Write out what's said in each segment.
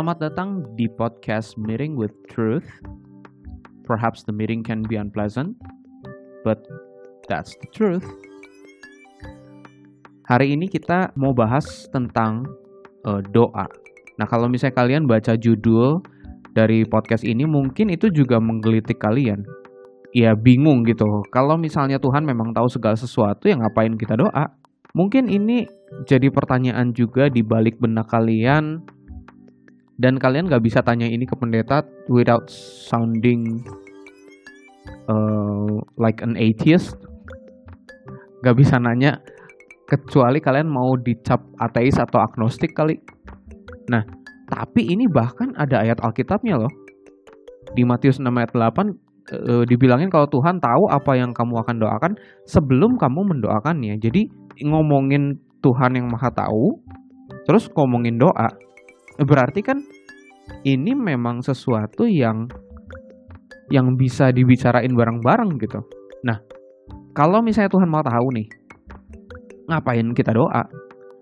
Selamat datang di podcast Meeting with Truth. Perhaps the meeting can be unpleasant, but that's the truth. Hari ini kita mau bahas tentang uh, doa. Nah, kalau misalnya kalian baca judul dari podcast ini, mungkin itu juga menggelitik kalian. Ya bingung gitu. Kalau misalnya Tuhan memang tahu segala sesuatu, ya ngapain kita doa? Mungkin ini jadi pertanyaan juga di balik benak kalian dan kalian gak bisa tanya ini ke pendeta without sounding uh, like an atheist. Gak bisa nanya kecuali kalian mau dicap ateis atau agnostik kali. Nah, tapi ini bahkan ada ayat Alkitabnya loh. Di Matius 6 ayat 8 e, dibilangin kalau Tuhan tahu apa yang kamu akan doakan sebelum kamu mendoakannya. Jadi ngomongin Tuhan yang Maha Tahu, terus ngomongin doa, berarti kan ini memang sesuatu yang yang bisa dibicarain bareng-bareng gitu. Nah, kalau misalnya Tuhan mau tahu nih, ngapain kita doa?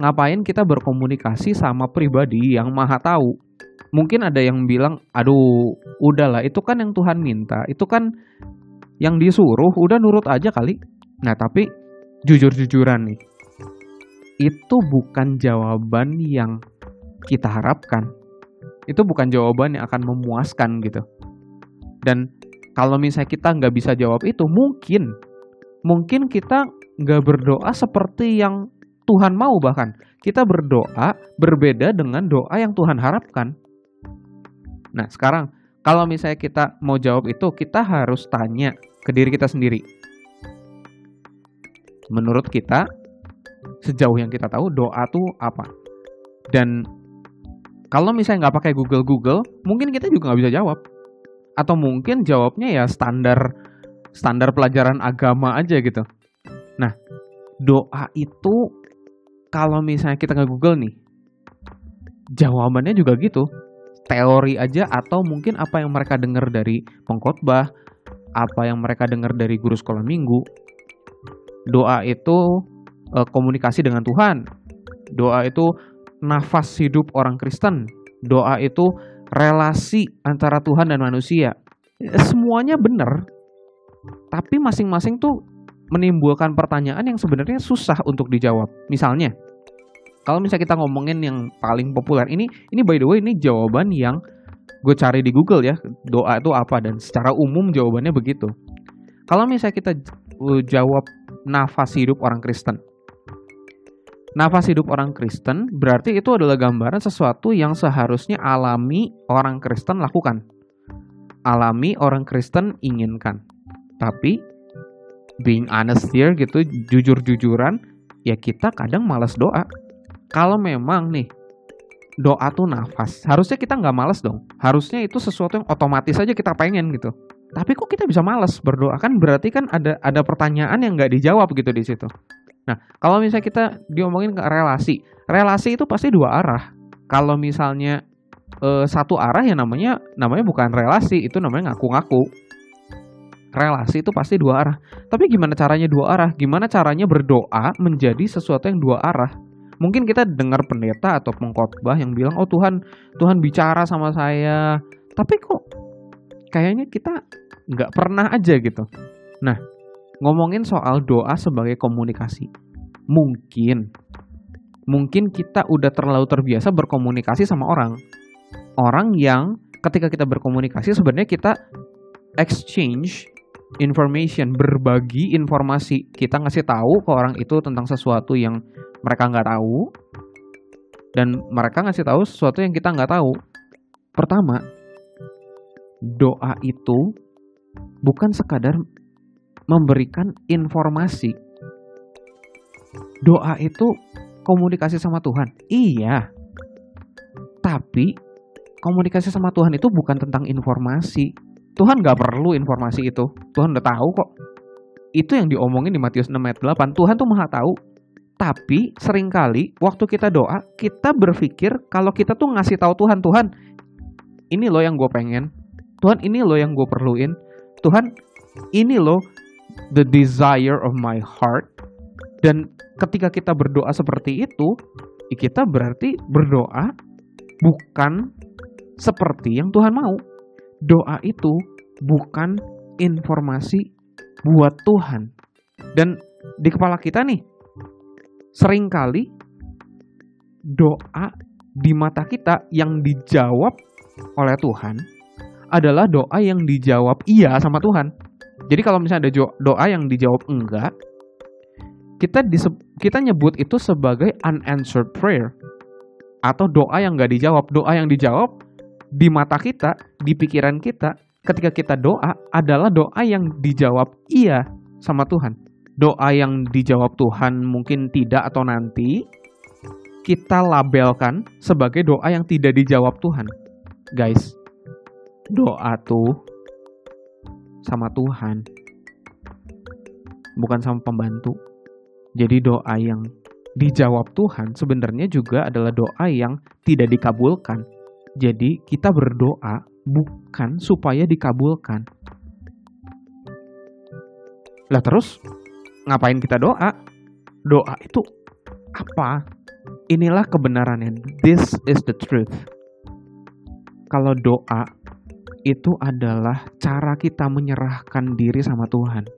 Ngapain kita berkomunikasi sama pribadi yang Maha Tahu? mungkin ada yang bilang, aduh, udahlah, itu kan yang Tuhan minta, itu kan yang disuruh, udah nurut aja kali. Nah, tapi jujur-jujuran nih, itu bukan jawaban yang kita harapkan. Itu bukan jawaban yang akan memuaskan gitu. Dan kalau misalnya kita nggak bisa jawab itu, mungkin, mungkin kita nggak berdoa seperti yang Tuhan mau bahkan. Kita berdoa berbeda dengan doa yang Tuhan harapkan. Nah, sekarang kalau misalnya kita mau jawab itu, kita harus tanya ke diri kita sendiri. Menurut kita, sejauh yang kita tahu, doa tuh apa? Dan kalau misalnya nggak pakai Google Google, mungkin kita juga nggak bisa jawab. Atau mungkin jawabnya ya standar standar pelajaran agama aja gitu. Nah, doa itu kalau misalnya kita nggak Google nih, jawabannya juga gitu teori aja atau mungkin apa yang mereka dengar dari pengkhotbah, apa yang mereka dengar dari guru sekolah minggu. Doa itu e, komunikasi dengan Tuhan. Doa itu nafas hidup orang Kristen. Doa itu relasi antara Tuhan dan manusia. Semuanya benar. Tapi masing-masing tuh menimbulkan pertanyaan yang sebenarnya susah untuk dijawab. Misalnya, kalau misalnya kita ngomongin yang paling populer ini, ini by the way ini jawaban yang gue cari di Google ya, doa itu apa dan secara umum jawabannya begitu. Kalau misalnya kita uh, jawab nafas hidup orang Kristen. Nafas hidup orang Kristen berarti itu adalah gambaran sesuatu yang seharusnya alami orang Kristen lakukan. Alami orang Kristen inginkan. Tapi being honest here gitu, jujur-jujuran, ya kita kadang malas doa kalau memang nih doa tuh nafas, harusnya kita nggak males dong. Harusnya itu sesuatu yang otomatis aja kita pengen gitu. Tapi kok kita bisa males berdoa kan berarti kan ada ada pertanyaan yang nggak dijawab gitu di situ. Nah, kalau misalnya kita diomongin ke relasi, relasi itu pasti dua arah. Kalau misalnya e, satu arah ya namanya namanya bukan relasi, itu namanya ngaku-ngaku. Relasi itu pasti dua arah. Tapi gimana caranya dua arah? Gimana caranya berdoa menjadi sesuatu yang dua arah? mungkin kita dengar pendeta atau pengkhotbah yang bilang oh Tuhan Tuhan bicara sama saya tapi kok kayaknya kita nggak pernah aja gitu nah ngomongin soal doa sebagai komunikasi. Mungkin. Mungkin kita udah terlalu terbiasa berkomunikasi sama orang. Orang yang ketika kita berkomunikasi sebenarnya kita exchange information berbagi informasi. Kita ngasih tahu ke orang itu tentang sesuatu yang mereka nggak tahu. Dan mereka ngasih tahu sesuatu yang kita nggak tahu. Pertama, doa itu bukan sekadar memberikan informasi. Doa itu komunikasi sama Tuhan. Iya. Tapi komunikasi sama Tuhan itu bukan tentang informasi. Tuhan nggak perlu informasi itu. Tuhan udah tahu kok. Itu yang diomongin di Matius 6 ayat 8. Tuhan tuh maha tahu tapi sering kali waktu kita doa, kita berpikir kalau kita tuh ngasih tahu Tuhan, Tuhan, ini loh yang gue pengen. Tuhan, ini loh yang gue perluin. Tuhan, ini loh the desire of my heart. Dan ketika kita berdoa seperti itu, kita berarti berdoa bukan seperti yang Tuhan mau. Doa itu bukan informasi buat Tuhan. Dan di kepala kita nih, sering kali doa di mata kita yang dijawab oleh Tuhan adalah doa yang dijawab iya sama Tuhan. Jadi kalau misalnya ada doa yang dijawab enggak, kita kita nyebut itu sebagai unanswered prayer atau doa yang nggak dijawab. Doa yang dijawab di mata kita, di pikiran kita, ketika kita doa adalah doa yang dijawab iya sama Tuhan. Doa yang dijawab Tuhan mungkin tidak atau nanti kita labelkan sebagai doa yang tidak dijawab Tuhan. Guys, doa tuh sama Tuhan, bukan sama pembantu. Jadi doa yang dijawab Tuhan sebenarnya juga adalah doa yang tidak dikabulkan. Jadi kita berdoa bukan supaya dikabulkan. Lah terus ngapain kita doa? Doa itu apa? Inilah kebenarannya. This is the truth. Kalau doa itu adalah cara kita menyerahkan diri sama Tuhan.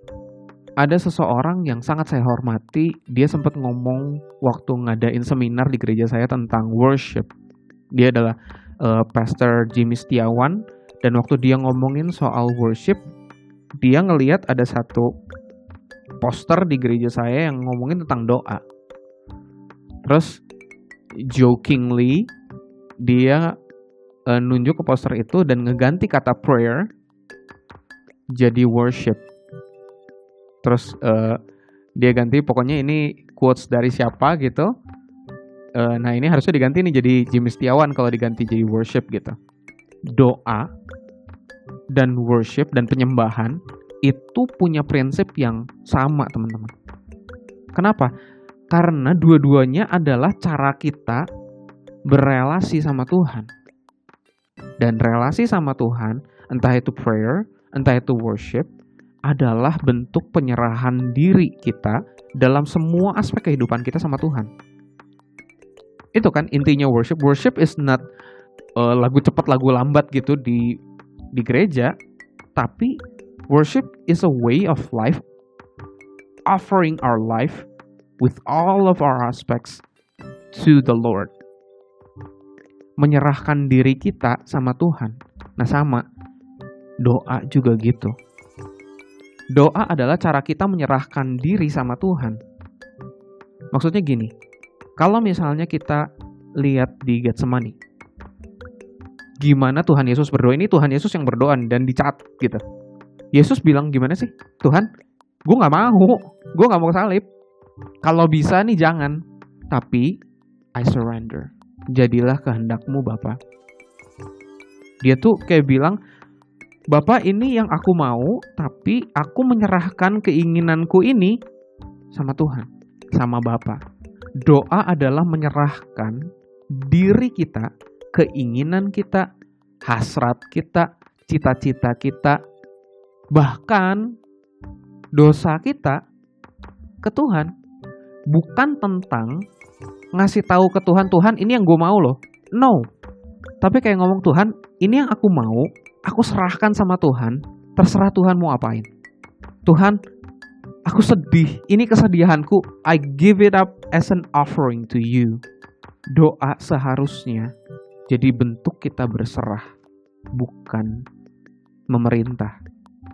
Ada seseorang yang sangat saya hormati, dia sempat ngomong waktu ngadain seminar di gereja saya tentang worship. Dia adalah uh, Pastor Jimmy Setiawan dan waktu dia ngomongin soal worship, dia ngeliat ada satu poster di gereja saya yang ngomongin tentang doa. Terus jokingly dia uh, nunjuk ke poster itu dan ngeganti kata prayer jadi worship. Terus uh, dia ganti pokoknya ini quotes dari siapa gitu. Uh, nah ini harusnya diganti nih jadi Jimmy Setiawan kalau diganti jadi worship gitu. Doa dan worship dan penyembahan itu punya prinsip yang sama teman-teman. Kenapa? Karena dua-duanya adalah cara kita berelasi sama Tuhan. Dan relasi sama Tuhan, entah itu prayer, entah itu worship, adalah bentuk penyerahan diri kita dalam semua aspek kehidupan kita sama Tuhan. Itu kan intinya worship. Worship is not uh, lagu cepat, lagu lambat gitu di di gereja, tapi worship is a way of life offering our life with all of our aspects to the Lord menyerahkan diri kita sama Tuhan. Nah, sama doa juga gitu. Doa adalah cara kita menyerahkan diri sama Tuhan. Maksudnya gini, kalau misalnya kita lihat di Getsemani, gimana Tuhan Yesus berdoa ini Tuhan Yesus yang berdoa dan dicat gitu. Yesus bilang gimana sih? Tuhan, gue gak mau, gue gak mau salib. Kalau bisa nih jangan, tapi I surrender jadilah kehendakmu Bapa. Dia tuh kayak bilang, Bapak ini yang aku mau, tapi aku menyerahkan keinginanku ini sama Tuhan, sama Bapak. Doa adalah menyerahkan diri kita, keinginan kita, hasrat kita, cita-cita kita, bahkan dosa kita ke Tuhan. Bukan tentang ngasih tahu ke Tuhan, Tuhan ini yang gue mau loh. No. Tapi kayak ngomong Tuhan, ini yang aku mau, aku serahkan sama Tuhan, terserah Tuhan mau apain. Tuhan, aku sedih, ini kesedihanku, I give it up as an offering to you. Doa seharusnya jadi bentuk kita berserah, bukan memerintah.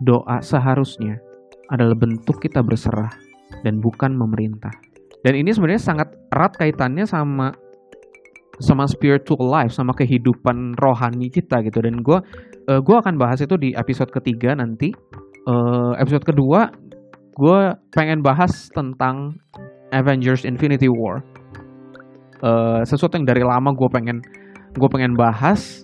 Doa seharusnya adalah bentuk kita berserah dan bukan memerintah. Dan ini sebenarnya sangat erat kaitannya sama sama spiritual life, sama kehidupan rohani kita gitu. Dan gue uh, gue akan bahas itu di episode ketiga nanti. Uh, episode kedua gue pengen bahas tentang Avengers Infinity War. Uh, sesuatu yang dari lama gue pengen gue pengen bahas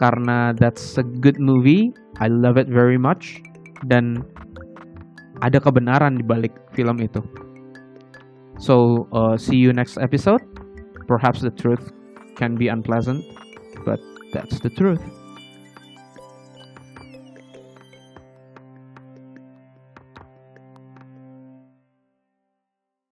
karena that's a good movie. I love it very much dan ada kebenaran di balik film itu. So, uh, see you next episode. Perhaps the truth can be unpleasant, but that's the truth.